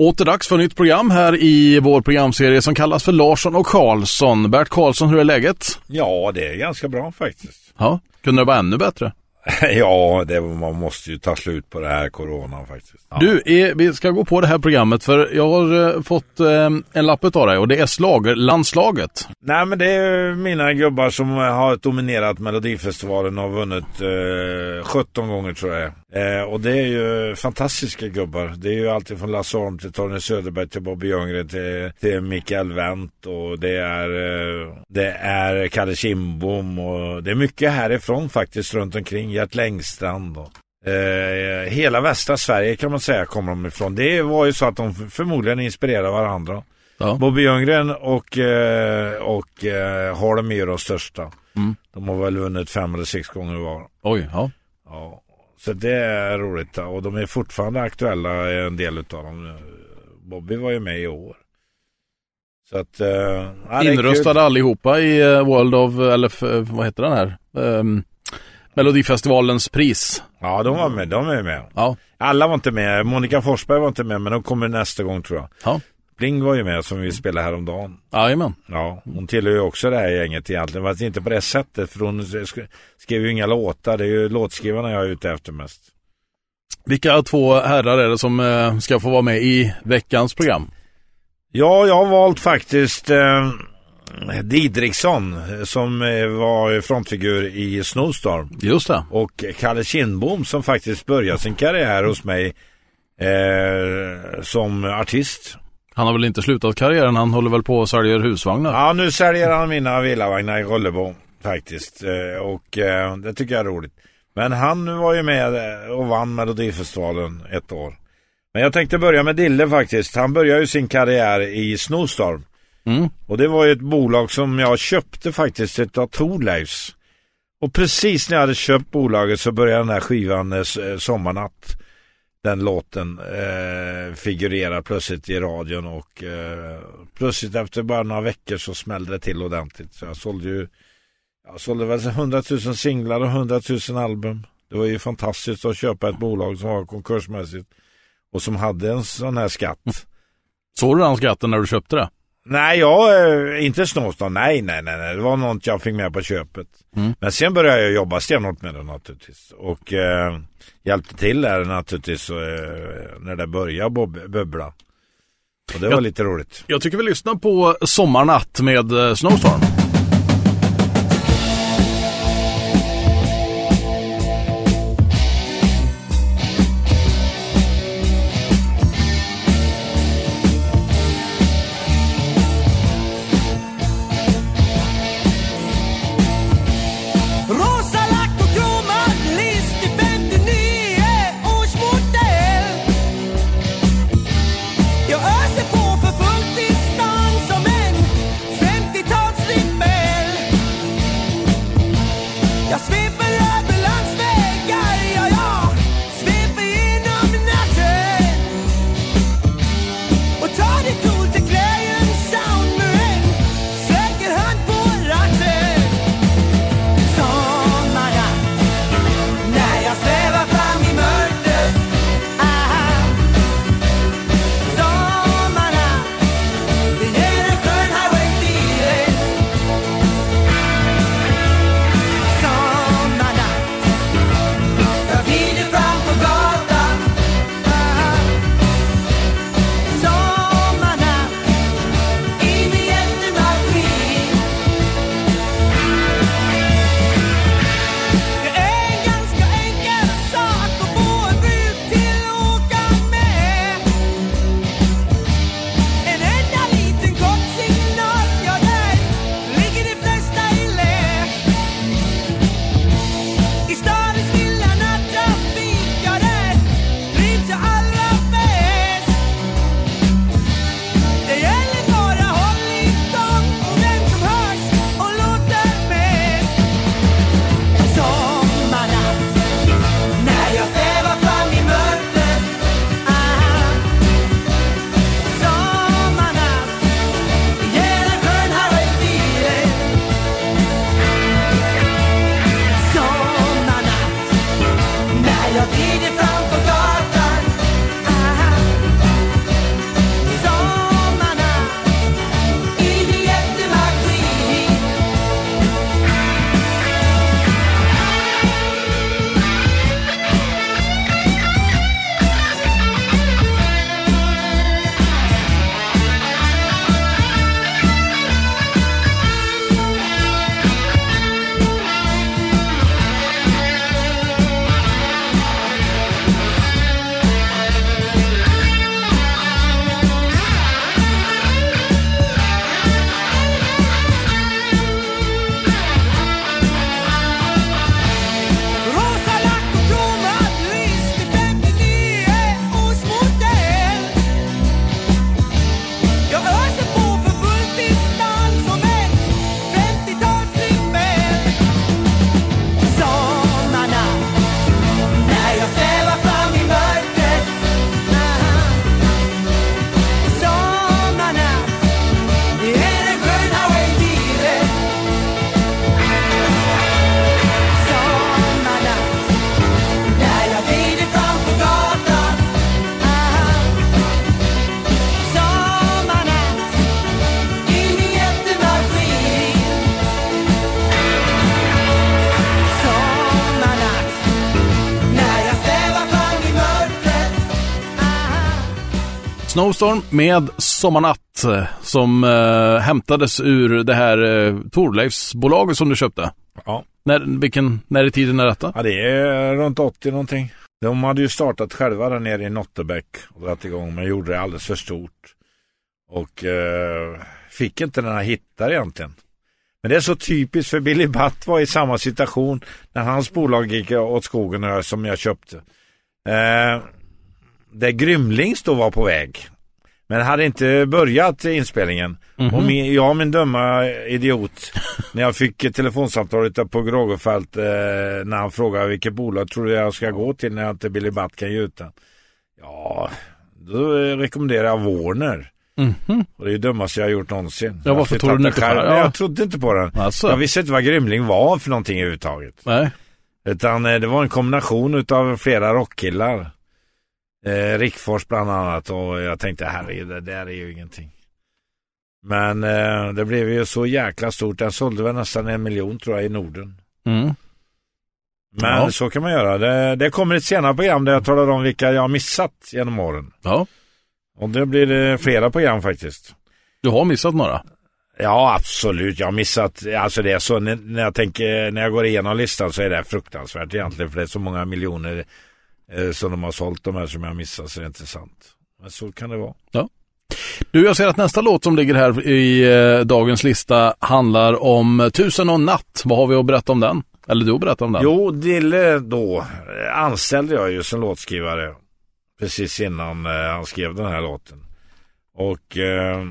Åter dags för nytt program här i vår programserie som kallas för Larsson och Karlsson. Bert Karlsson, hur är läget? Ja, det är ganska bra faktiskt. Ja, kunde det vara ännu bättre? ja, det, man måste ju ta slut på det här corona faktiskt. Ja. Du, är, vi ska gå på det här programmet för jag har eh, fått eh, en lapp av dig och det är slagerlandslaget. Nej, men det är mina gubbar som har dominerat Melodifestivalen och vunnit eh, 17 gånger tror jag. Eh, och det är ju fantastiska gubbar. Det är ju alltid från Lasse Holm till Torne Söderberg till Bobby Ljunggren till, till Mikael Wendt och det är, eh, det är Kalle Kindbom och det är mycket härifrån faktiskt runt omkring. Gert Längstrand och Eh, hela västra Sverige kan man säga kommer de ifrån. Det var ju så att de förmodligen inspirerade varandra. Ja. Bobby Ljunggren och, eh, och eh, Harlem är de största. Mm. De har väl vunnit fem eller sex gånger var. Oj, ja. ja. Så det är roligt och de är fortfarande aktuella en del av dem. Bobby var ju med i år. Så att, uh, Inröstade allihopa i uh, World of, eller vad heter den här? Um, Melodifestivalens pris. Ja, de var med. De är med. Ja. Alla var inte med. Monica Forsberg var inte med, men de kommer nästa gång tror jag. Ja. Bling var ju med som vi spelade häromdagen. Jajamän. Ja, hon tillhör ju också det här gänget egentligen. Fast inte på det sättet, för hon skrev ju inga låtar. Det är ju låtskrivarna jag är ute efter mest. Vilka två herrar är det som eh, ska få vara med i veckans program? Ja, jag har valt faktiskt eh, Didriksson som eh, var frontfigur i Snowstorm. Just det. Och Kalle Kindbom som faktiskt började sin karriär hos mig eh, som artist. Han har väl inte slutat karriären, han håller väl på och säljer husvagnar? Ja, nu säljer han mina villavagnar i Rollebo faktiskt. Eh, och eh, det tycker jag är roligt. Men han var ju med och vann Melodifestivalen ett år. Men jag tänkte börja med Dille faktiskt. Han började ju sin karriär i Snowstorm. Mm. Och det var ju ett bolag som jag köpte faktiskt utav Thorleifs. Och precis när jag hade köpt bolaget så började den här skivan eh, Sommarnatt. Den låten eh, figurerar plötsligt i radion och eh, plötsligt efter bara några veckor så smällde det till ordentligt. Så jag sålde ju jag sålde väl 100 000 singlar och 100 000 album. Det var ju fantastiskt att köpa ett bolag som var konkursmässigt och som hade en sån här skatt. Mm. Såg du den skatten när du köpte det? Nej, jag, eh, inte Snowstorm. Nej, nej, nej, nej. Det var något jag fick med på köpet. Mm. Men sen började jag jobba stenhårt med det naturligtvis. Och eh, hjälpte till där naturligtvis eh, när det började bubbla. Och det var jag, lite roligt. Jag tycker vi lyssnar på Sommarnatt med eh, Snowstorm. Snowstorm med Sommarnatt som eh, hämtades ur det här eh, Torleifsbolaget som du köpte. Ja. När, vilken, när i tiden är detta? Ja, det är runt 80 någonting. De hade ju startat själva där nere i Nottebäck och dragit igång men gjorde det alldeles för stort. Och eh, fick inte den här hittar egentligen. Men det är så typiskt för Billy Butt var i samma situation när hans bolag gick åt skogen som jag köpte. Eh, där Grymlings då var på väg. Men hade inte börjat inspelningen. Mm -hmm. Och min, jag min dumma idiot. när jag fick telefonsamtalet på Grågefält eh, när han frågade vilket bolag tror du jag ska gå till när jag inte Billy Butt kan gjuta. Ja, då rekommenderar jag Warner. Mm -hmm. Och det är det dummaste jag har gjort någonsin. Ja, varför tog du inte? Ja. Jag trodde inte på den. Alltså. Jag visste inte vad Grymling var för någonting överhuvudtaget. Nej. Utan eh, det var en kombination av flera rockkillar. Eh, Rickfors bland annat och jag tänkte herregud det där är ju ingenting. Men eh, det blev ju så jäkla stort. Den sålde väl nästan en miljon tror jag i Norden. Mm. Men ja. så kan man göra. Det, det kommer ett senare program där jag talar om vilka jag har missat genom åren. Ja. Och det blir det flera program faktiskt. Du har missat några? Ja, absolut. Jag har missat, alltså det är så när jag tänker, när jag går igenom listan så är det fruktansvärt egentligen för det är så många miljoner eh, som de har sålt de här som jag missar så det är inte sant. Men så kan det vara. Ja. Du, jag ser att nästa låt som ligger här i eh, dagens lista handlar om Tusen och natt. Vad har vi att berätta om den? Eller du att berätta om den? Jo, Dille då eh, anställde jag ju som låtskrivare precis innan eh, han skrev den här låten. Och eh,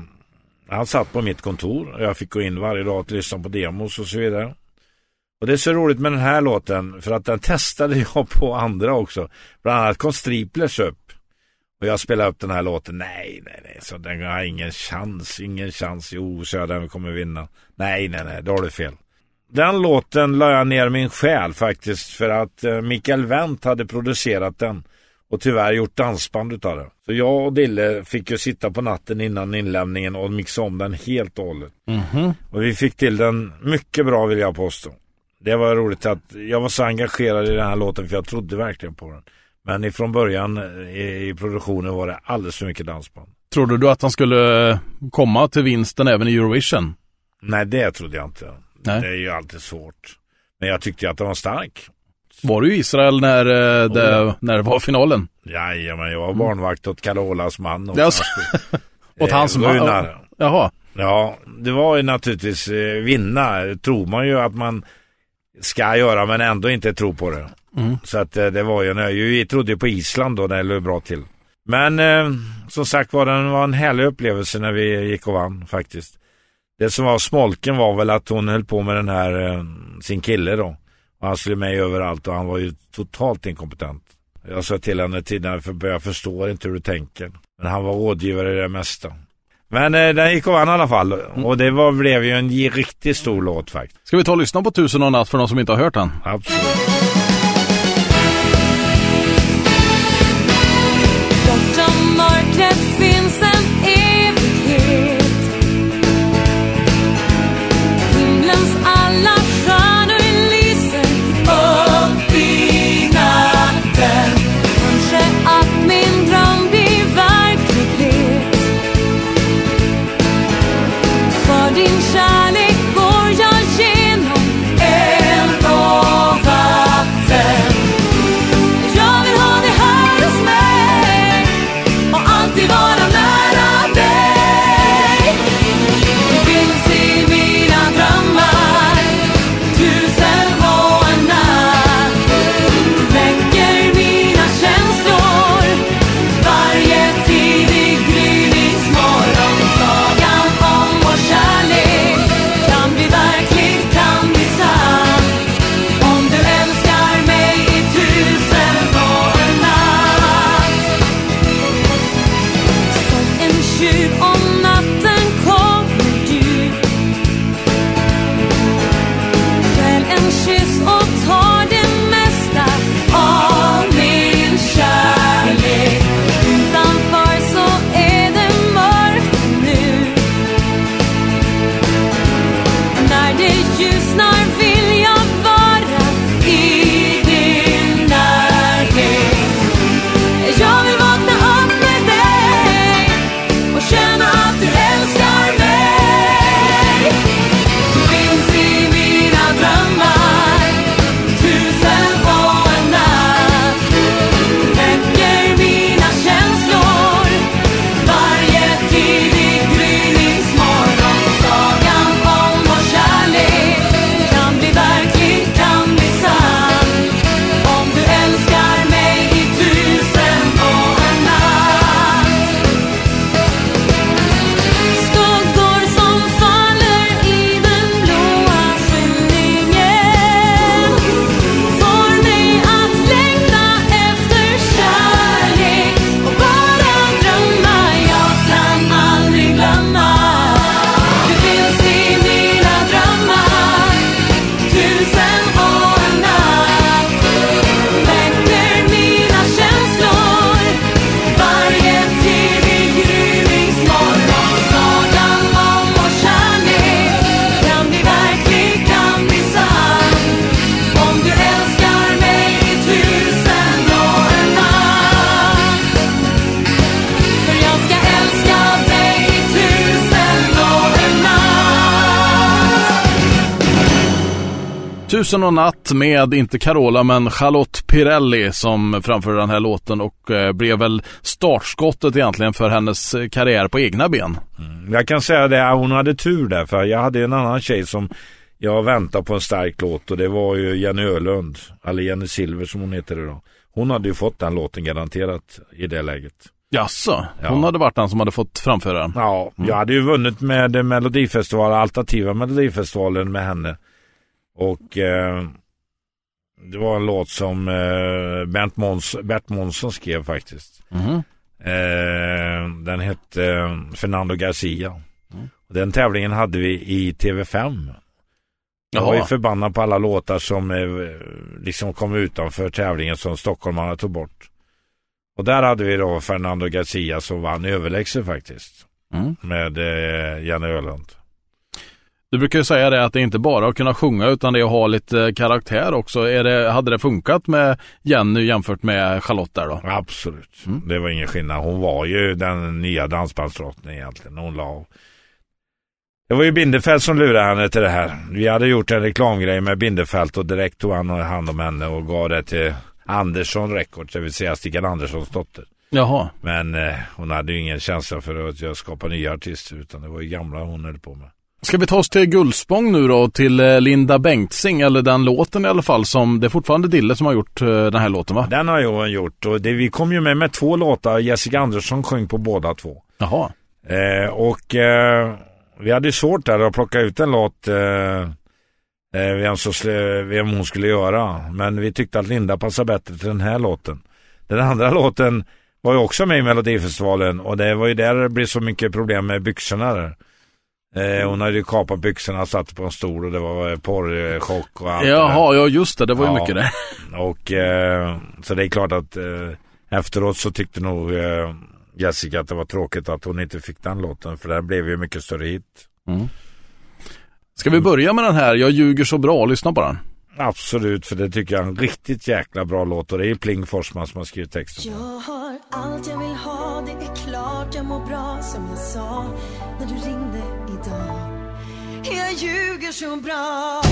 han satt på mitt kontor och jag fick gå in varje dag och lyssna på demos och så vidare. Och det är så roligt med den här låten för att den testade jag på andra också. Bland annat kom Striplers upp. Och jag spelade upp den här låten. Nej, nej, nej. Så den har ingen chans. Ingen chans. Jo, så den kommer vinna. Nej, nej, nej. Då har du fel. Den låten la jag ner min själ faktiskt för att eh, Mikael Wendt hade producerat den och tyvärr gjort dansband utav det. Så jag och Dille fick ju sitta på natten innan inlämningen och mixa om den helt och hållet. Mm -hmm. Och vi fick till den mycket bra vill jag påstå. Det var roligt att jag var så engagerad i den här låten för jag trodde verkligen på den. Men ifrån början i, i produktionen var det alldeles för mycket dansband. Trodde du att han skulle komma till vinsten även i Eurovision? Nej, det trodde jag inte. Nej. Det är ju alltid svårt. Men jag tyckte att den var stark. Var du i Israel när, oh, det, ja. när det var finalen? Jajamän, jag var barnvakt åt Carolas man. Och alltså, åt hans man? Jaha. Ja, det var ju naturligtvis eh, vinna. tror man ju att man ska göra men ändå inte tro på det. Mm. Så att eh, det var ju, jag trodde på Island då när det låg bra till. Men eh, som sagt var det var en härlig upplevelse när vi gick och vann faktiskt. Det som var smolken var väl att hon höll på med den här, eh, sin kille då. Och han skulle med överallt och han var ju totalt inkompetent. Jag sa till henne tidigare, för jag förstår inte hur du tänker. Men han var rådgivare i det mesta. Men eh, den gick och vann i alla fall. Mm. Och det var, blev ju en riktigt stor låt faktiskt. Ska vi ta och lyssna på Tusen och natt för de som inte har hört den? Absolut. Tusen och natt med, inte Carola, men Charlotte Pirelli som framförde den här låten och eh, blev väl startskottet egentligen för hennes eh, karriär på egna ben. Mm. Jag kan säga det, hon hade tur där, för jag hade en annan tjej som jag väntade på en stark låt och det var ju Jenny Ölund, eller Jenny Silver som hon heter idag. Hon hade ju fått den låten garanterat i det läget. Jaså, hon ja. hade varit den som hade fått framföra den? Ja, mm. jag hade ju vunnit med Melodifestivalen, alternativa Melodifestivalen med henne. Och eh, det var en låt som eh, Bert, Måns, Bert Månsson skrev faktiskt. Mm. Eh, den hette eh, Fernando Garcia. Mm. Den tävlingen hade vi i TV5. Jag var ju förbannad på alla låtar som eh, liksom kom utanför tävlingen som stockholmarna tog bort. Och där hade vi då Fernando Garcia som vann överlägset faktiskt. Mm. Med eh, Janne Öland. Du brukar ju säga det att det inte bara att kunna sjunga utan det är att ha lite karaktär också. Är det, hade det funkat med Jenny jämfört med Charlotte där då? Absolut. Mm. Det var ingen skillnad. Hon var ju den nya dansbandsdrottningen egentligen. Hon la. Det var ju Bindefält som lurade henne till det här. Vi hade gjort en reklamgrej med Bindefält och direkt tog han hand om henne och gav det till Andersson Records, det vill säga Stickan Anderssons dotter. Jaha. Men eh, hon hade ju ingen känsla för att skapa nya artister utan det var ju gamla hon höll på med. Ska vi ta oss till Gullspång nu då, till eh, Linda Bengtzing, eller den låten i alla fall, som det är fortfarande Dille som har gjort eh, den här låten va? Den har jag gjort och det, vi kom ju med med två låtar, Jessica Andersson sjöng på båda två. Jaha. Eh, och eh, vi hade svårt där att plocka ut en låt eh, eh, vem, så, vem hon skulle göra. Men vi tyckte att Linda passade bättre till den här låten. Den andra låten var ju också med i Melodifestivalen och det var ju där det blev så mycket problem med byxorna där. Eh, hon hade ju kapat byxorna och satt på en stol och det var porrchock och allt Jaha, ja just det, det var ju ja. mycket det. Och eh, så det är klart att eh, efteråt så tyckte nog eh, Jessica att det var tråkigt att hon inte fick den låten för den blev ju mycket större hit. Mm. Ska vi börja med den här, Jag ljuger så bra, lyssna på den. Absolut, för det tycker jag är en riktigt jäkla bra låt och det är Pling Forsman som har skrivit texten. Jag har allt jag vill ha, det är klart jag mår bra som jag sa när du ringde idag. Jag ljuger så bra.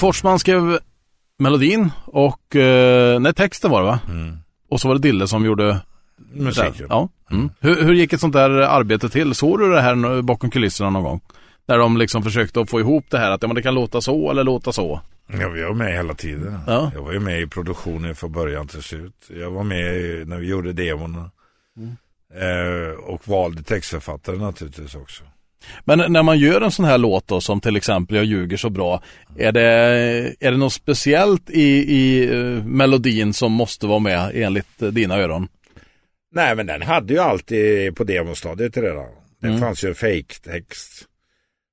Forsman skrev melodin och, eh, nej texten var det va? Mm. Och så var det Dille som gjorde Musiken. Ja. Mm. Hur, hur gick ett sånt där arbete till? Såg du det här bakom kulisserna någon gång? Där de liksom försökte att få ihop det här att ja, det kan låta så eller låta så. Ja, vi var med hela tiden. Ja. Jag var ju med i produktionen från början till slut. Jag var med när vi gjorde demon. Eh, och valde textförfattare naturligtvis också. Men när man gör en sån här låt då, som till exempel Jag ljuger så bra. Är det, är det något speciellt i, i eh, melodin som måste vara med enligt eh, dina öron? Nej men den hade ju alltid på demostadiet redan. Det Mm. fanns ju en fake-text.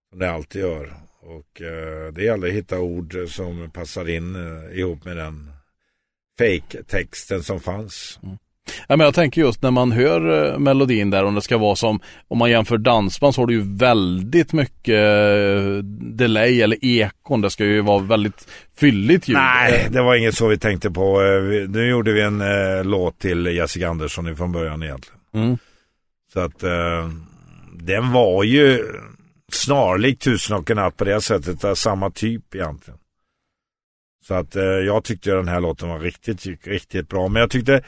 Som det alltid gör. Och eh, det gäller att hitta ord som passar in eh, ihop med den fake-texten som fanns. Ja, men jag tänker just när man hör eh, melodin där om det ska vara som om man jämför dansband så har du ju väldigt mycket eh, delay eller ekon. Det ska ju vara väldigt fylligt ljud. Nej, det var inget så vi tänkte på. Eh, Nu gjorde vi en eh, låt till Jessica Andersson från början egentligen. Mm. Så att eh, den var ju snarlik Tusen och en natt på det sättet. Samma typ egentligen. Så att eh, jag tyckte den här låten var riktigt, riktigt bra. Men jag tyckte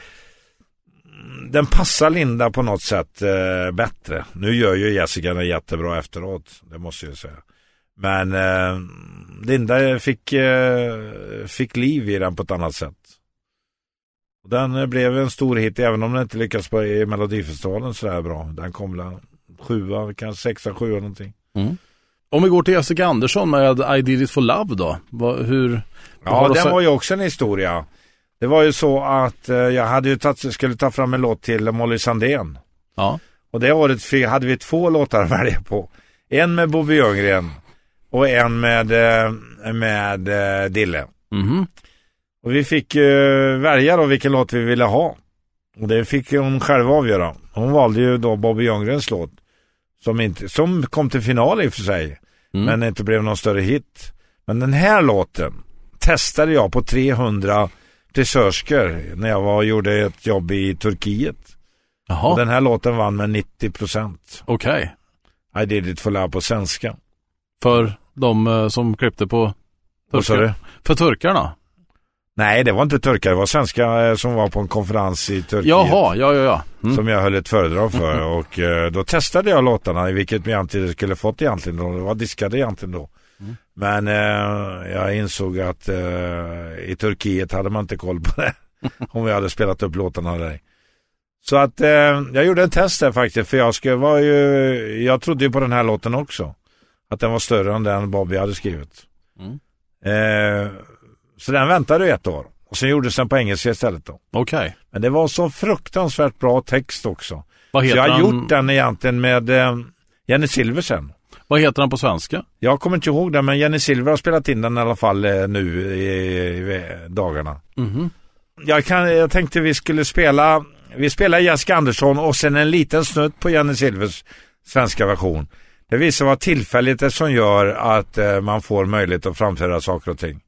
den passar Linda på något sätt eh, bättre. Nu gör ju Jessica den jättebra efteråt. Det måste jag säga. Men eh, Linda fick, eh, fick liv i den på ett annat sätt. Och Den blev en stor hit även om den inte lyckades på i Melodifestivalen så där bra. Den kom väl sjua, kanske sexa, sjua någonting. Om vi går till Jessica Andersson med I did it for love då. Hur? Ja, den var ju också en historia. Det var ju så att eh, jag hade ju tagit, skulle ta fram en låt till Molly Sandén. Ja. Och det året hade vi två låtar att välja på. En med Bobby Ljunggren och en med, eh, med eh, Dille. Mhm. Och vi fick välja då vilken låt vi ville ha. Och det fick hon själv avgöra. Hon valde ju då Bobby Ljunggrens låt. Som, inte, som kom till final i och för sig. Mm. Men inte blev någon större hit. Men den här låten testade jag på 300 frisörskor när jag var gjorde ett jobb i Turkiet. Jaha, Och den här låten vann med 90%. okej. I did it for love på svenska. För de eh, som klippte på du? För turkarna? Nej, det var inte turkar. Det var svenska eh, som var på en konferens i Turkiet. Jaha, ja, ja, ja. Mm. Som jag höll ett föredrag för och eh, då testade jag låtarna vilket jag inte skulle fått egentligen då. Det var diskade egentligen då. Mm. Men eh, jag insåg att eh, i Turkiet hade man inte koll på det. om vi hade spelat upp låtarna där. Så att eh, jag gjorde en test där faktiskt för jag skulle var ju, jag trodde ju på den här låten också. Att den var större än den Bobby hade skrivit. Mm. Eh, så den väntade ett år. Och sen gjordes den på engelska istället då. Okej. Men det var så fruktansvärt bra text också. Vad Så heter jag har han? gjort den egentligen med eh, Jenny Silversen. Vad heter han på svenska? Jag kommer inte ihåg den men Jenny Silver har spelat in den i alla fall eh, nu i, i, dagarna. Mhm. Jag, kan, jag tänkte vi skulle spela, vi spelar Jessica Andersson och sen en liten snutt på Jenny Silvers svenska version. Det visar vad tillfälligt det som gör att eh, man får möjlighet att framföra saker och ting.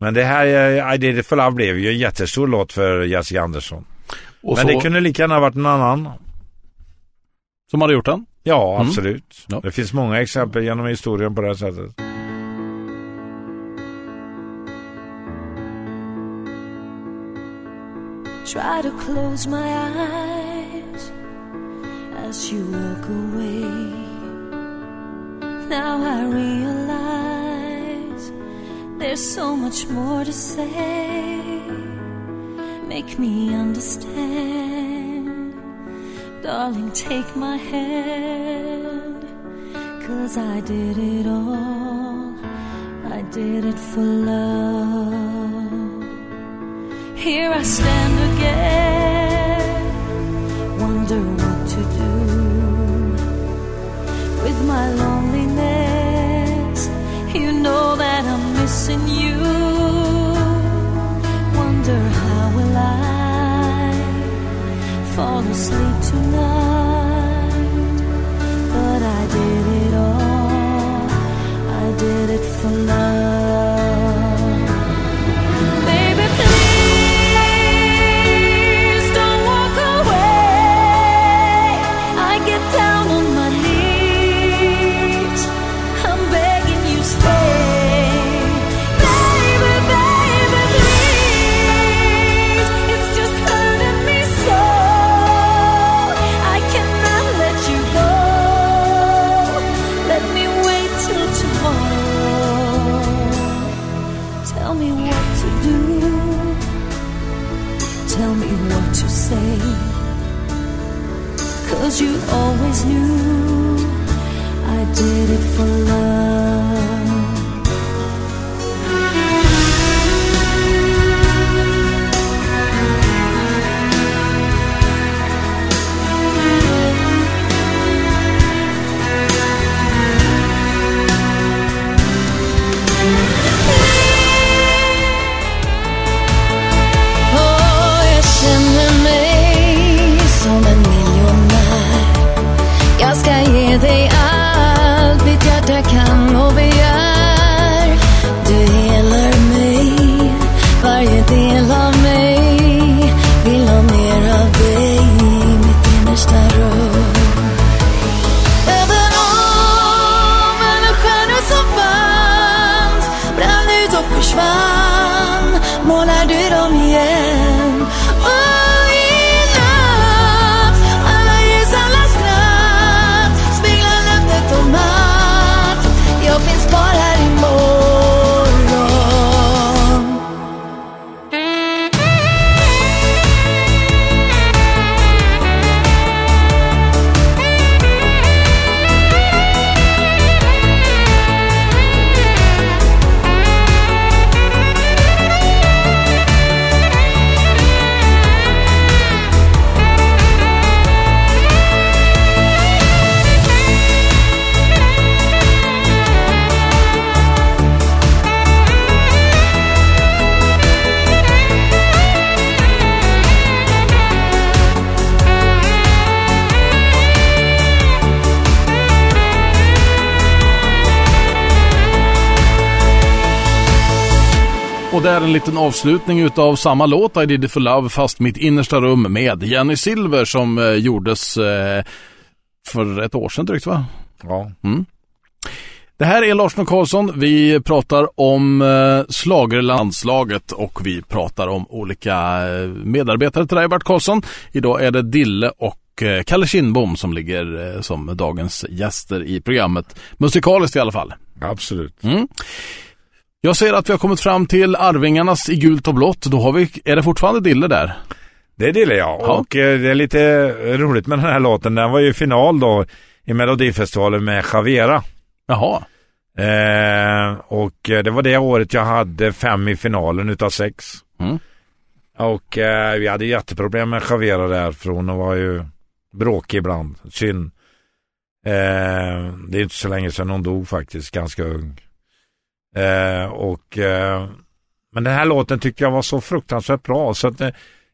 Men det här, eh, I did it for love blev ju en jättestor låt för Jessica Andersson. Och Men så, det kunde lika gärna varit en annan. Som hade gjort den? Ja, Mm. absolut. Ja. Det finns många exempel genom historien på det här sättet. Try to close my eyes as you walk away. Now I realize there's so much more to say. Make me understand. Darling, take my hand. Cause I did it all. I did it for love. Here I stand again, wonder what to do with my loneliness. You know that I'm missing you. Fall asleep tonight? But I did it all, I did it for love. Tell me what to say. Cause you always knew I did it for love. Och det är en liten avslutning utav samma låt I did it for love fast mitt innersta rum med Jenny Silver som eh, gjordes eh, för ett år sedan drygt va? Ja. Det här är Lars Karlsson. Vi pratar om eh, schlagerlandslaget och vi pratar om olika eh, medarbetare till dig Bert Karlsson. Idag är det Dille och eh, Kalle Kindbom som ligger eh, som dagens gäster i programmet. Musikaliskt i alla fall. Absolut. Jag ser att vi har kommit fram till Arvingarnas i gult och blått. Då har vi, är det fortfarande Dille där? Det gillar jag. Ja. Och eh, det är lite roligt med den här låten. Den var ju final då i Melodifestivalen med Javera. Jaha. Eh, och eh, det var det året jag hade fem i finalen utav sex. Mm. Och eh, vi hade jätteproblem med Javera där för hon var ju bråkig ibland. Synd. Eh, det är inte så länge sedan hon dog faktiskt, ganska ung. Eh, och eh, men den här låten tyckte jag var så fruktansvärt bra så att eh,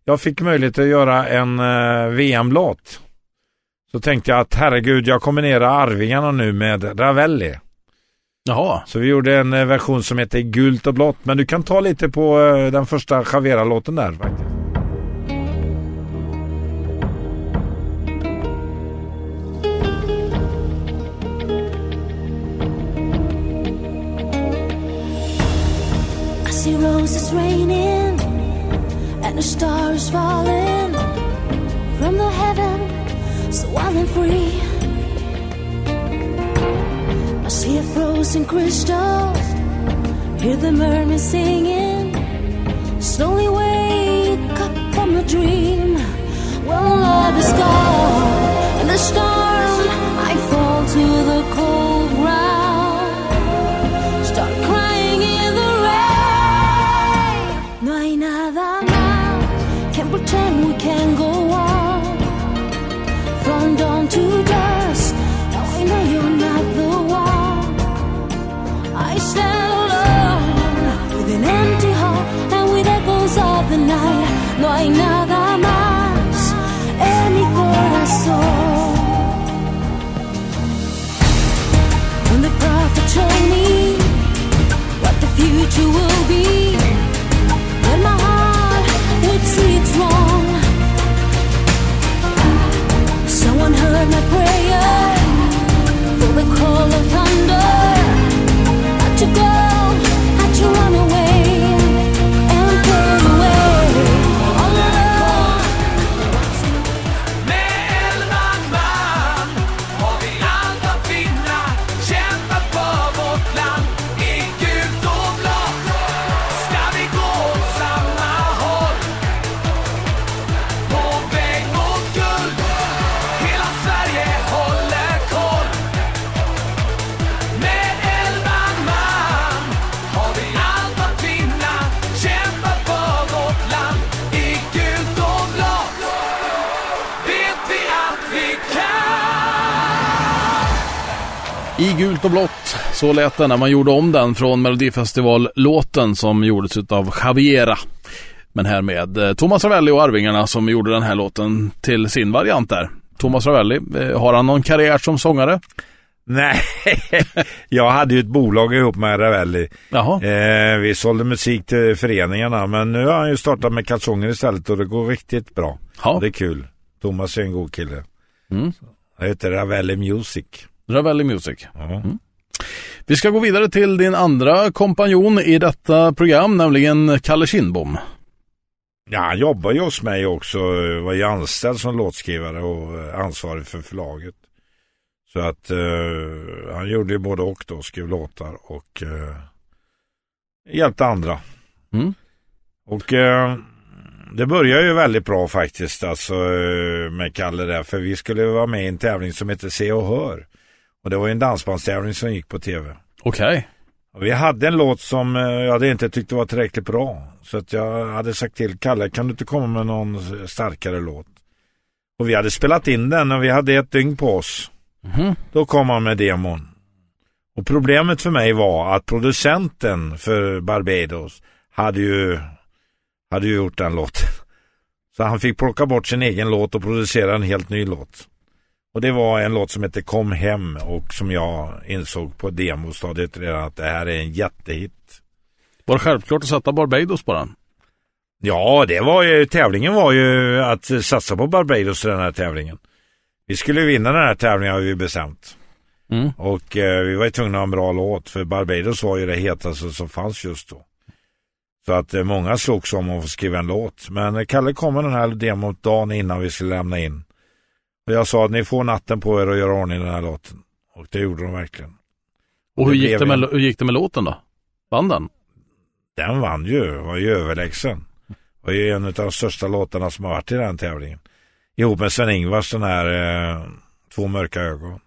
jag fick möjlighet att göra en eh, VM-låt. Så tänkte jag att herregud, jag kombinerar Arvingarna nu med Ravelli. Jaha. Så vi gjorde en eh, version som heter Gult och blått. Men du kan ta lite på eh, den första Javera-låten där faktiskt. Roses raining and the stars falling from the heaven, so wild and free. I see a frozen crystal, hear the mermaids singing. Slowly wake up from a dream. When love is gone and the storm, I fall to the cold full of thunder. Gult och blått, så lät det när man gjorde om den från Melodifestival-låten som gjordes av Javiera. Men här med eh, Thomas Ravelli och Arvingarna som gjorde den här låten till sin variant där. Thomas Ravelli, eh, har han någon karriär som sångare? Nej, jag hade ju ett bolag ihop med Ravelli. Eh, vi sålde musik till föreningarna men nu har han ju startat med kalsonger istället och det går riktigt bra. Ja. Det är kul. Thomas är en god kille. Mm. Han heter Ravelli Music. Ravelli Music. Ja. Vi ska gå vidare till din andra kompanjon i detta program, nämligen Kalle Kindbom. Ja, han jobbar ju hos mig också. Var ju anställd som låtskrivare och ansvarig för förlaget. Så att eh, han gjorde ju både och då, skrev låtar och eh, hjälpte andra. Mm. Och eh, det började ju väldigt bra faktiskt alltså eh, med Kalle där. För vi skulle vara med i en tävling som heter Se och Hör. Och det var ju en dansbandstävling som gick på tv. Okej. Och vi hade en låt som eh, jag hade inte tyckte var tillräckligt bra. Så att jag hade sagt till Kalle, kan du inte komma med någon starkare låt? Och vi hade spelat in den och vi hade ett dygn på oss. Mhm. Då kom han med demon. Och problemet för mig var att producenten för Barbados hade ju, hade ju gjort den låten. Så han fick plocka bort sin egen låt och producera en helt ny låt. Och det var en låt som hette Kom hem och som jag insåg på demostadiet redan att det här är en jättehit. Var det självklart att sätta Barbados på den? Ja, det var ju, tävlingen var ju att satsa på Barbados i den här tävlingen. Vi skulle vinna den här tävlingen har vi bestämt. Mm. Och eh, vi var ju tvungna att ha en bra låt för Barbados var ju det hetaste som fanns just då. Så att eh, många slogs om att få skriva en låt. Men eh, Kalle kom med den här demot dagen innan vi skulle lämna in. Och jag sa att ni får natten på er att göra ordning den här låten. Och det gjorde de verkligen. Och hur Det gick, det med, hur gick det med låten då? Vann den? Den vann ju, var ju överlägsen. Var ju en av de största låtarna som har varit i den tävlingen. Ihop med Sven-Ingvars den här eh, Två mörka ögon.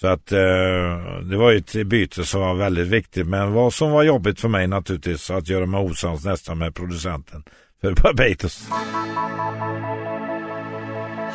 Så att eh, det var ju ett byte som var väldigt viktigt. Men vad som var jobbigt för mig naturligtvis att göra mig osams nästan med producenten för Barbados.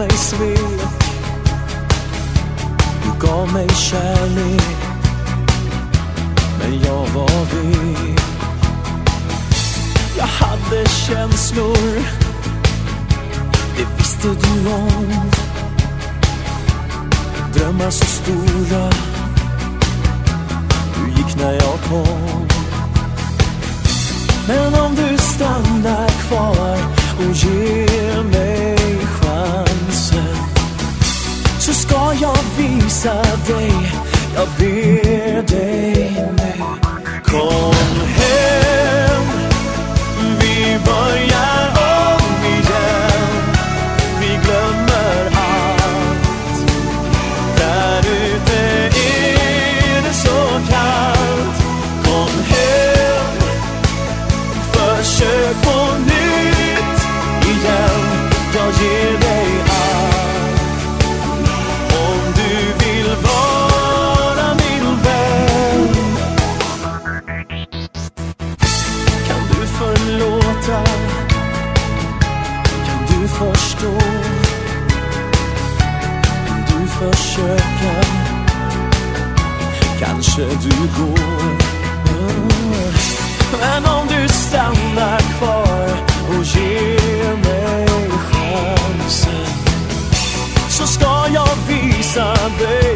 mig svek. Du gav mig kärlek Men jag var vek. Jag hade känslor Det visste du om. Drömmar så stora Du gick när jag kom. Men om du stannar kvar och ger mig ska jag visa dig, jag ber dig nu. Kom hem, vi börjar går mm. men om du stannar kvar och ger mig chansen så ska jag visa dig,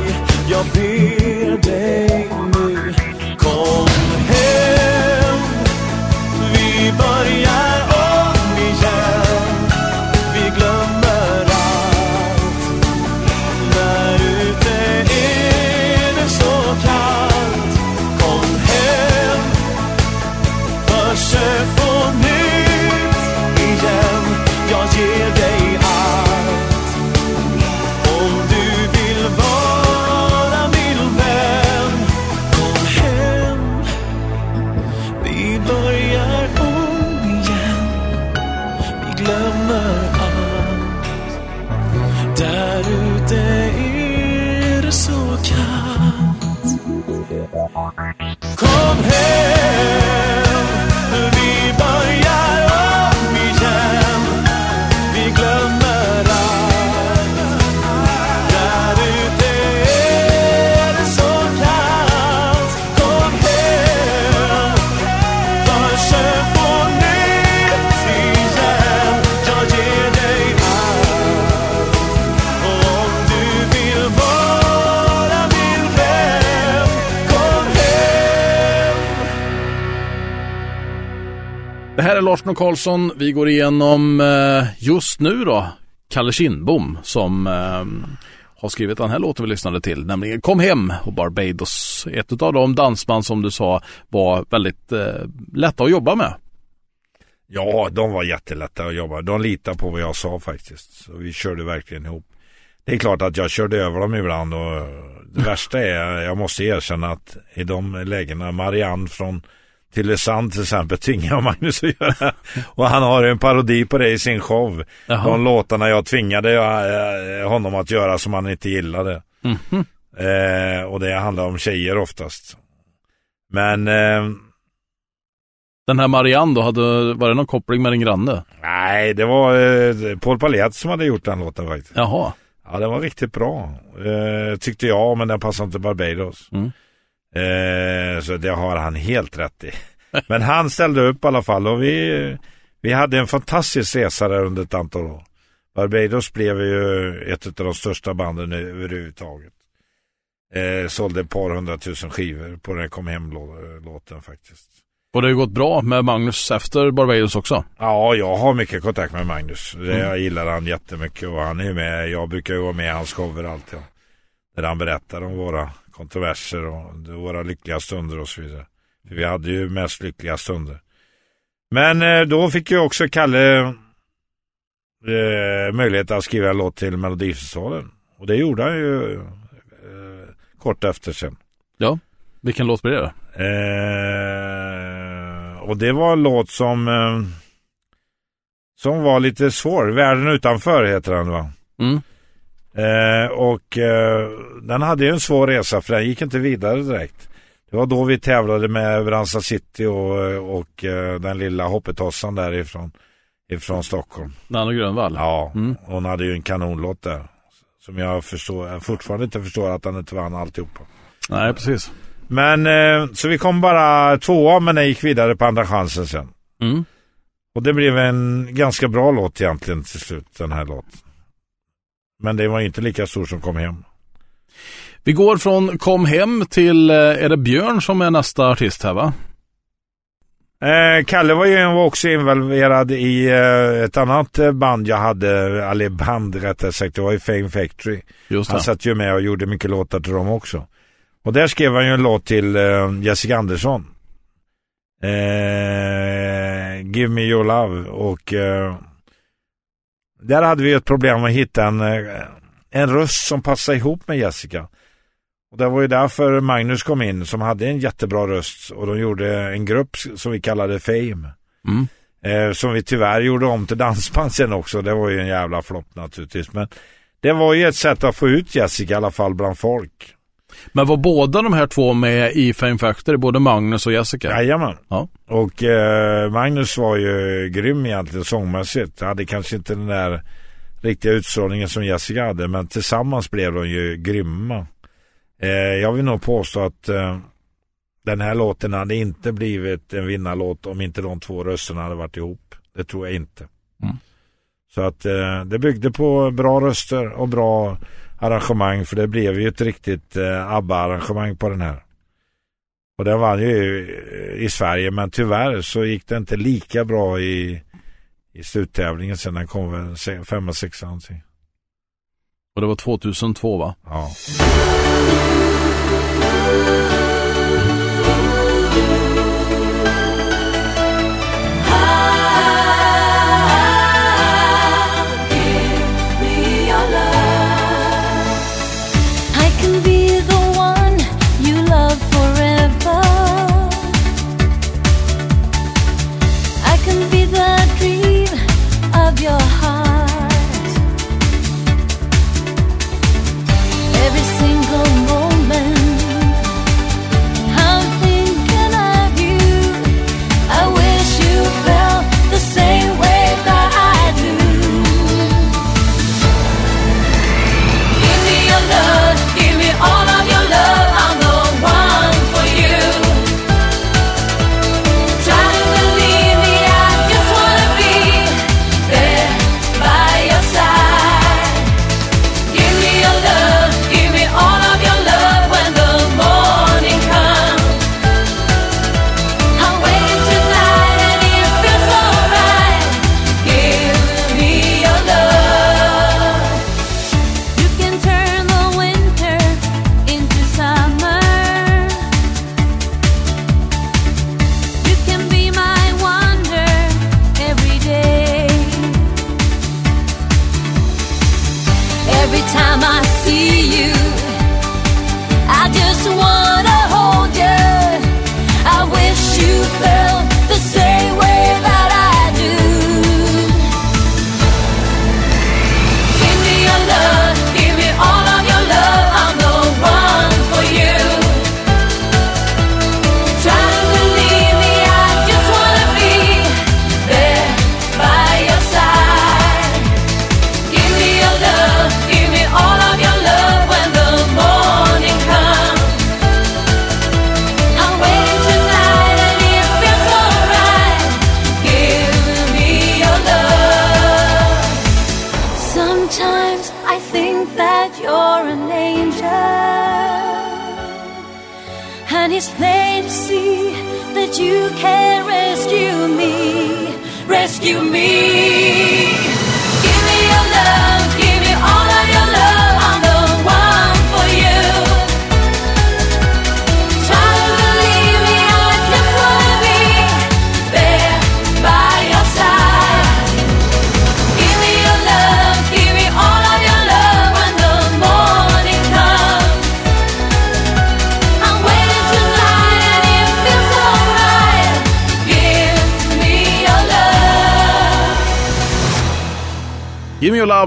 och Karlsson. Vi går igenom eh, just nu då Kalle Kindbom som eh, har skrivit den här låten vi lyssnade till, nämligen Kom hem och Barbados. Ett av de dansband som du sa var väldigt eh, lätta att jobba med. Ja, de var jättelätta att jobba. De litade på vad jag sa faktiskt. Så vi körde verkligen ihop. Det är klart att jag körde över dem ibland och det värsta är, jag måste erkänna att i de lägena, Marianne från Tylösand till exempel tvingar jag Magnus att göra. Och han har en parodi på det i sin show. Jaha. De låtarna jag tvingade jag, eh, honom att göra som han inte gillade. Mhm. Eh, och det handlar om tjejer oftast. Men eh, Den här Marianne då, hade, var det någon koppling med din granne? nej, det var eh, Paul Palette som hade gjort den låten faktiskt. Jaha. Ja, den var riktigt bra. Eh, tyckte jag, men den passade inte Barbados. Mm. Eh, så det har han helt rätt i. Men han ställde upp i alla fall och vi, vi hade en fantastisk resa där under ett antal år. Barbados blev ju ett av de största banden överhuvudtaget. Eh, sålde ett par hundratusen skivor på den kom hem-låten faktiskt. Och det har ju gått bra med Magnus efter Barbados också. Ja, jag har mycket kontakt med Magnus. Det, Jag gillar han jättemycket och han är med. Jag brukar ju vara med i hans shower alltid. Där han berättar om våra kontroverser och våra lyckliga stunder och så vidare. För vi hade ju mest lyckliga stunder. Men eh, då fick ju också Kalle eh, möjlighet att skriva en låt till Melodifestivalen. Och det gjorde han ju eh, kort efter sen. Ja. Vilken låt blir det? Eh, och det var en låt som eh, som var lite svår. Världen utanför heter den va? Mm. Eh, och eh, den hade ju en svår resa för den gick inte vidare direkt. Det var då vi tävlade med Bransa City och, och eh, den lilla hoppetossan därifrån ifrån Stockholm. Nanne Grönvall. Ja, Mm. hon hade ju en kanonlåt där. Som jag förstår, jag fortfarande inte förstår att han inte vann alltihopa. Nej, precis. Men eh, så vi kom bara tvåa men den gick vidare på andra chansen sen. Mm. Och det blev en ganska bra låt egentligen till slut, den här låten. Men det var inte lika stor som kom hem. Vi går från Kom hem till, eh, är det Björn som är nästa artist här va? Eh, Kalle var ju också involverad i eh, ett annat band jag hade, eller band rättare sagt, det var ju Fame Factory. Just Han satt ju med och gjorde mycket låtar till dem också. Och där skrev han ju en låt till eh, Jessica Andersson. Give me your love och där hade vi ett problem att hitta en, eh, en röst som passade ihop med Jessica. Och det var ju därför Magnus kom in som hade en jättebra röst och de gjorde en grupp som vi kallade Fame. Mm. Eh, som vi tyvärr gjorde om till dansband sen också. Det var ju en jävla flopp naturligtvis. Men det var ju ett sätt att få ut Jessica i alla fall bland folk. Men var båda de här två med i Fame Factory, både Magnus och Jessica? Jajamän. Ja. Och eh, Magnus var ju grym egentligen sångmässigt. Hade kanske inte den där riktiga utstrålningen som Jessica hade. Men tillsammans blev de ju grymma. Eh, jag vill nog påstå att eh, den här låten hade inte blivit en vinnarlåt om inte de två rösterna hade varit ihop. Det tror jag inte. Mm. Så att eh, det byggde på bra röster och bra arrangemang. För det blev ju ett riktigt eh, ABBA-arrangemang på den här. Och den vann ju i, Sverige men tyvärr så gick det inte lika bra i, i sluttävlingen sen den kom väl femma, sexa någonting. Och det var 2002 va? Ja.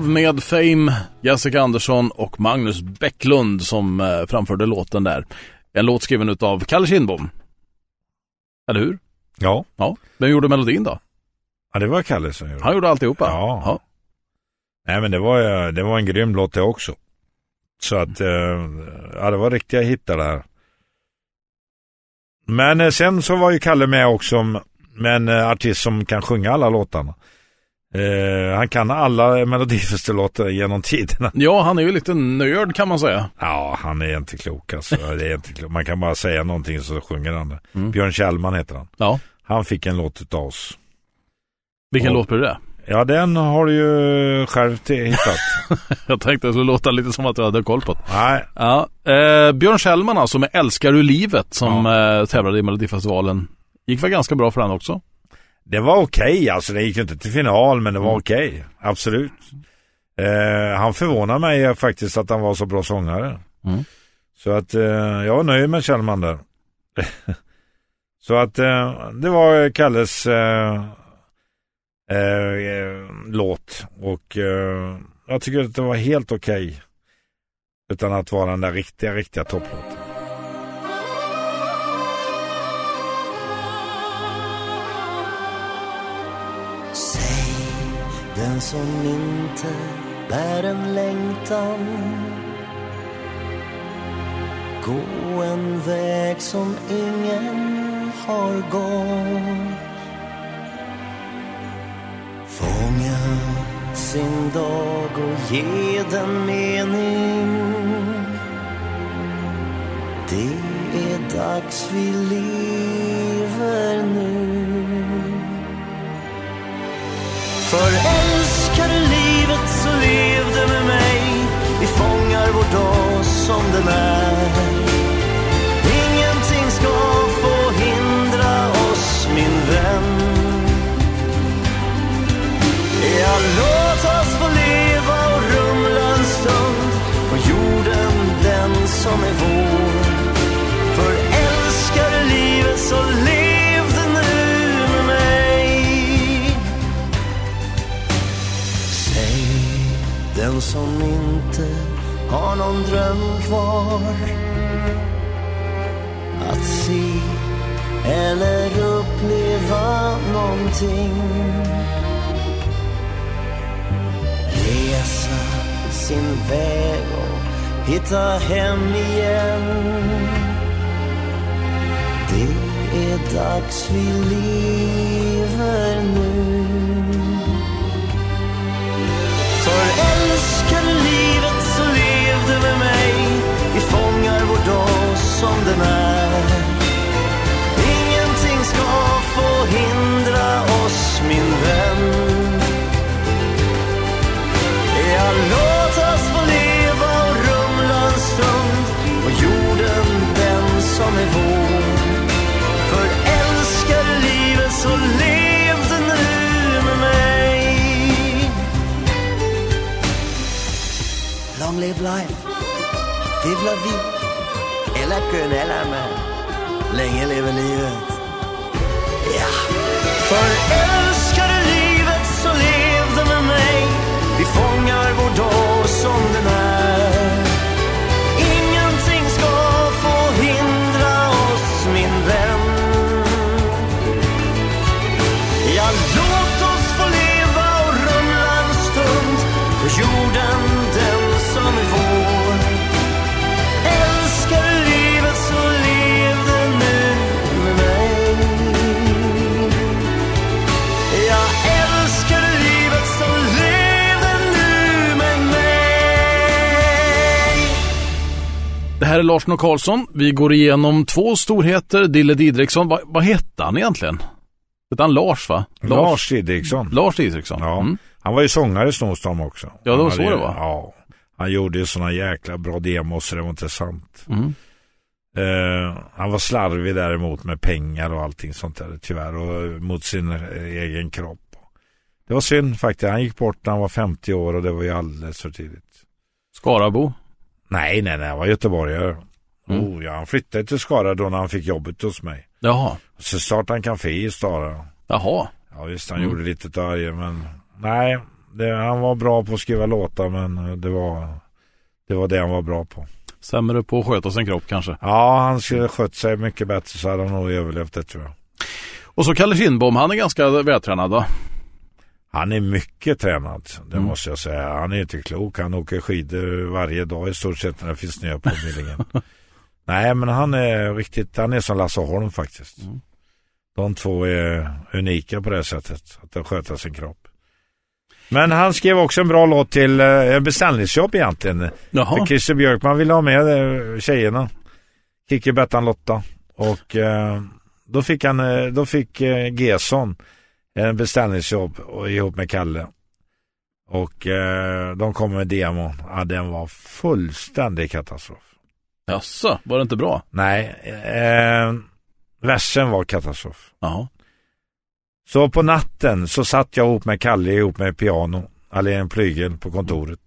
Med Fame, Jessica Andersson och Magnus Bäcklund som eh, framförde låten där. En låt skriven utav Kalle Kindbom. Eller hur? Ja. Ja. Vem gjorde melodin då? ja, det var Kalle som gjorde Han gjorde alltihopa? Ja. ja. Nej men det var, ju- det var en grym låt det också. Så att, eh, ja det var riktiga hittar där. Men eh, sen så var ju Kalle med också med en eh, artist som kan sjunga alla låtarna. Eh, han kan alla Melodifestivallåtar genom tiderna. Ja, han är ju lite nörd kan man säga. Ja, han är inte klok alltså. Det är inte klok. Man kan bara säga någonting så sjunger han det. Mm. Björn Kjellman heter han. Ja. Han fick en låt utav oss. Vilken Ja. låt blir det? Ja, den har du ju själv hittat. Jag tänkte att det skulle låta lite som att du hade koll på det. Nej, Ja. Eh, Björn Kjellman alltså med Älskar du livet som eh, tävlade i Melodifestivalen. Gick väl ganska bra för den också? Det var okej, alltså det gick inte till final men det var Mm. okej, absolut. Eh, han förvånar mig faktiskt att han var så bra sångare. Mm. Så att eh, jag var nöjd med Kjellman där. så att eh, det var Kalles eh, eh, låt och eh, jag tycker att det var helt okej. Utan att vara den där riktiga, riktiga topplåten. Den som inte bär en längtan. Gå en väg som ingen har gått. Fånga sin dag och ge den mening. Det är dags vi lever nu. För älskar du livet så lev det med mig. Hitta hem igen. Det är dags vi lever live life, vive la vie. Eller kön eller med Länge lever livet Ja För här är Lars Nå Karlsson. Vi går igenom två storheter. Dille Didriksson. Va, vad hette han egentligen? Hette han Lars va? Lars Didriksson. Lars Didriksson. Ja. Mm. Han var ju sångare i Snowstorm också. Ja, det var så det var. Ja. Han gjorde ju såna jäkla bra demos så det var inte sant. Mm. Eh, han var slarvig däremot med pengar och allting sånt där tyvärr och mot sin eh, egen kropp. Det var synd faktiskt. Han gick bort när han var 50 år och det var ju alldeles för tidigt. Skarabo. Nej, nej, nej. Han var göteborgare. Mm. Oh, ja, han flyttade till Skara då när han fick jobbet hos mig. Jaha. Så startade han café i Skara. Jaha. Ja visst, han Mm. gjorde lite varje men nej, det, han var bra på att skriva låtar men eh, det var det var det han var bra på. Sämre på att sköta sin kropp kanske. Ja, han skulle skött sig mycket bättre så hade han nog överlevt det tror jag. Och så Kalle Kindbom. Han är ganska vältränad va? Han är mycket tränad, det Mm. måste jag säga. Han är inte klok. Han åker skidor varje dag i stort sett när det finns snö på Billingen. Nej, men han är riktigt, han är som Lasse Holm faktiskt. Mm. De två är unika på det sättet, att de sköter sin kropp. Men han skrev också en bra låt till eh, beställningsjobb egentligen. För Jaha. Christer Björkman ville ha med eh, tjejerna. Kikki, Bettan, Lotta. Och eh, då fick han, eh, då fick eh, Gesson en beställningsjobb ihop med Kalle. Och eh, de kom med demon. Ja, den var fullständig katastrof. Jaså, var det inte bra? Nej, eh, versen var katastrof. Jaha. Så på natten så satt jag ihop med Kalle ihop med piano, eller en plygel på kontoret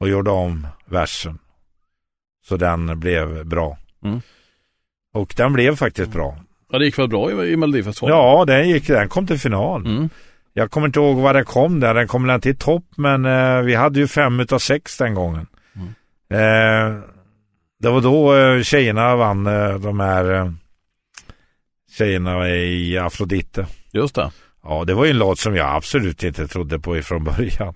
och gjorde om versen. Så den blev bra. Mm. Och den blev faktiskt bra. Ja, det gick väl bra i, i Melodifestivalen? Ja, den gick, den kom till final. Mm. Jag kommer inte ihåg vad den kom där, den kom väl inte i topp men eh, vi hade ju fem utav sex den gången. Mm. Eh, det var då eh, tjejerna vann eh, de här eh, tjejerna i Afrodite. Just det. Ja, det var ju en låt som jag absolut inte trodde på ifrån början.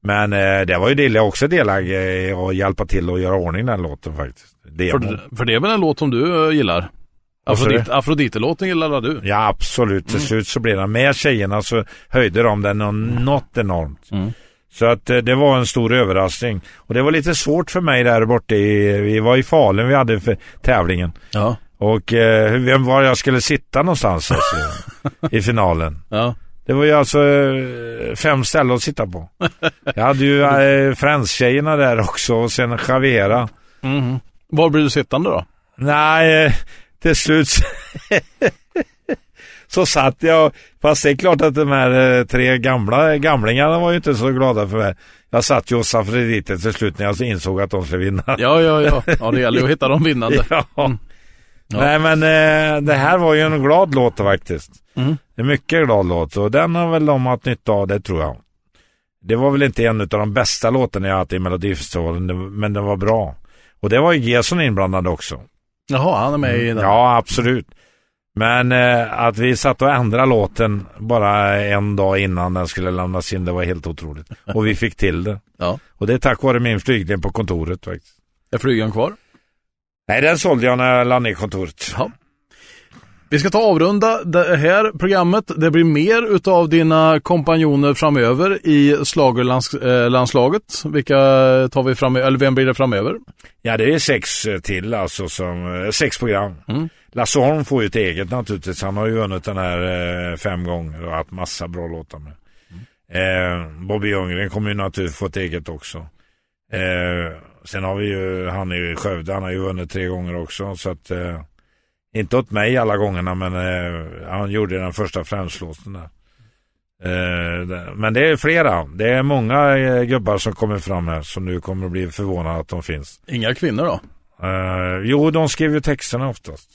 Men eh, det var ju Dille också delaktig i att hjälpa till att göra ordning den låten faktiskt. Demon. För, för det är väl en låt som du eh, gillar? Afrodite, Afrodite-låten gillar du? Ja, absolut. Till Mm. slut så blev den med tjejerna så höjde de den nå- något enormt. Mm. Så att eh, det var en stor överraskning. Och det var lite svårt för mig där borta i, vi var i Falun vi hade för tävlingen. Ja. Och eh, var jag skulle sitta någonstans alltså, i finalen. Ja. Det var ju alltså eh, fem ställen att sitta på. Jag hade ju eh, Friends-tjejerna där också och sen Javera. Mhm. Var blir du sittande då? Nej, eh, till slut så, satt jag, fast det är klart att de här eh, tre gamla gamlingarna var ju inte så glada för mig. Jag satt ju hos Afrodite till slut när jag insåg att de skulle vinna. Ja, ja, ja. Ja, det gäller ju att hitta de vinnande. Ja. Mm. Ja. Nej men eh, det här var ju en glad låt faktiskt. Mm. En mycket glad låt och den har väl de haft nytta av det tror jag. Det var väl inte en av de bästa låtarna jag haft i Melodifestivalen men den var bra. Och det var ju Gesson inblandad också. Jaha, han är med i den. Ja absolut. Men eh, att vi satt och ändrade låten bara en dag innan den skulle lämnas in det var helt otroligt. Och vi fick till det. Ja. Och det är tack vare min flygning på kontoret faktiskt. Är flygan kvar? Nej den sålde jag när jag la ner kontoret. Ja. Vi ska ta avrunda det här programmet. Det blir mer utav dina kompanjoner framöver i slagerlandslaget. Vilka tar vi fram, eller vem blir det framöver? Ja, det är sex eh, till alltså, som, eh, sex program. Mm. Lasse Holm får ju ett eget naturligtvis. Han har ju vunnit den här eh, fem gånger och haft massa bra låtar med. Eh, Bobby Ljunggren kommer ju naturligtvis få ett eget också. Eh, sen har vi ju, han är ju i Skövde, han har ju vunnit tre gånger också. Så att, eh, inte åt mig alla gångerna men eh, han gjorde den första främslåten där. Eh, men det är flera. Det är många eh, gubbar som kommer fram här som nu kommer bli förvånade att de finns. Inga kvinnor då? Uh, jo, de skriver ju texterna oftast.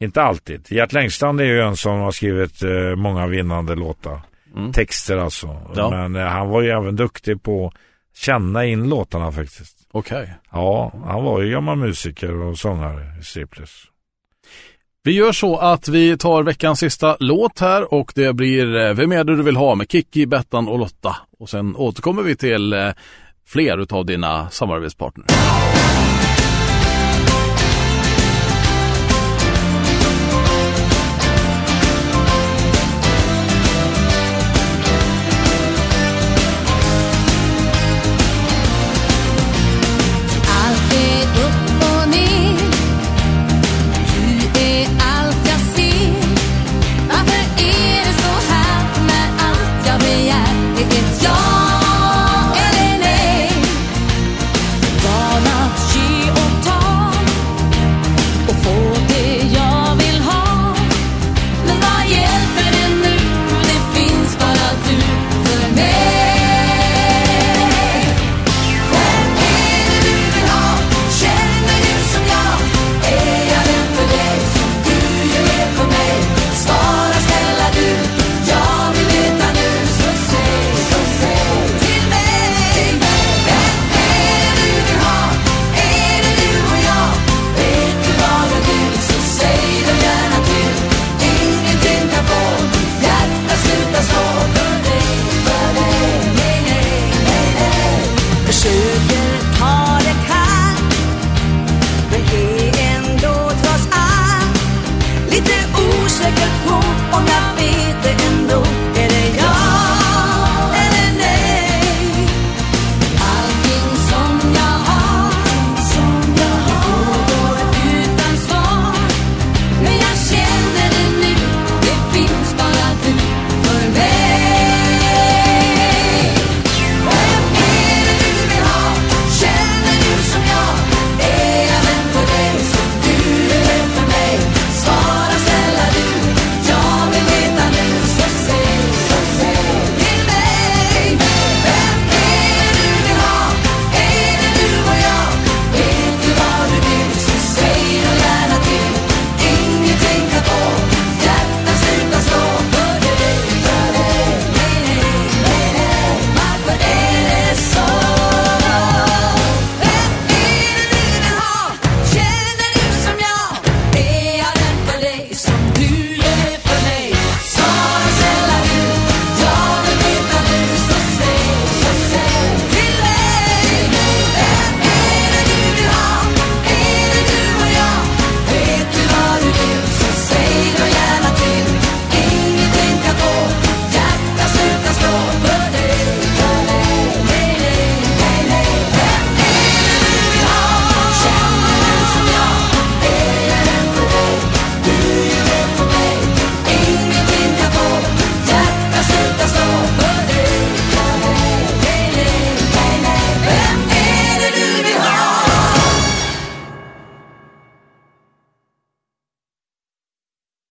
Inte alltid. Gert Längstrand är ju en som har skrivit eh, många vinnande låtar. Mm. Texter alltså. Ja. Men eh, han var ju även duktig på att känna in låtarna faktiskt. Okej. Ja, han var ju gammal musiker och sångare i Striplers. Vi gör så att vi tar veckans sista låt här och det blir eh, Vem är det du vill ha med Kiki, Bettan och Lotta. Och sen återkommer vi till eh, fler utav dina samarbetspartners.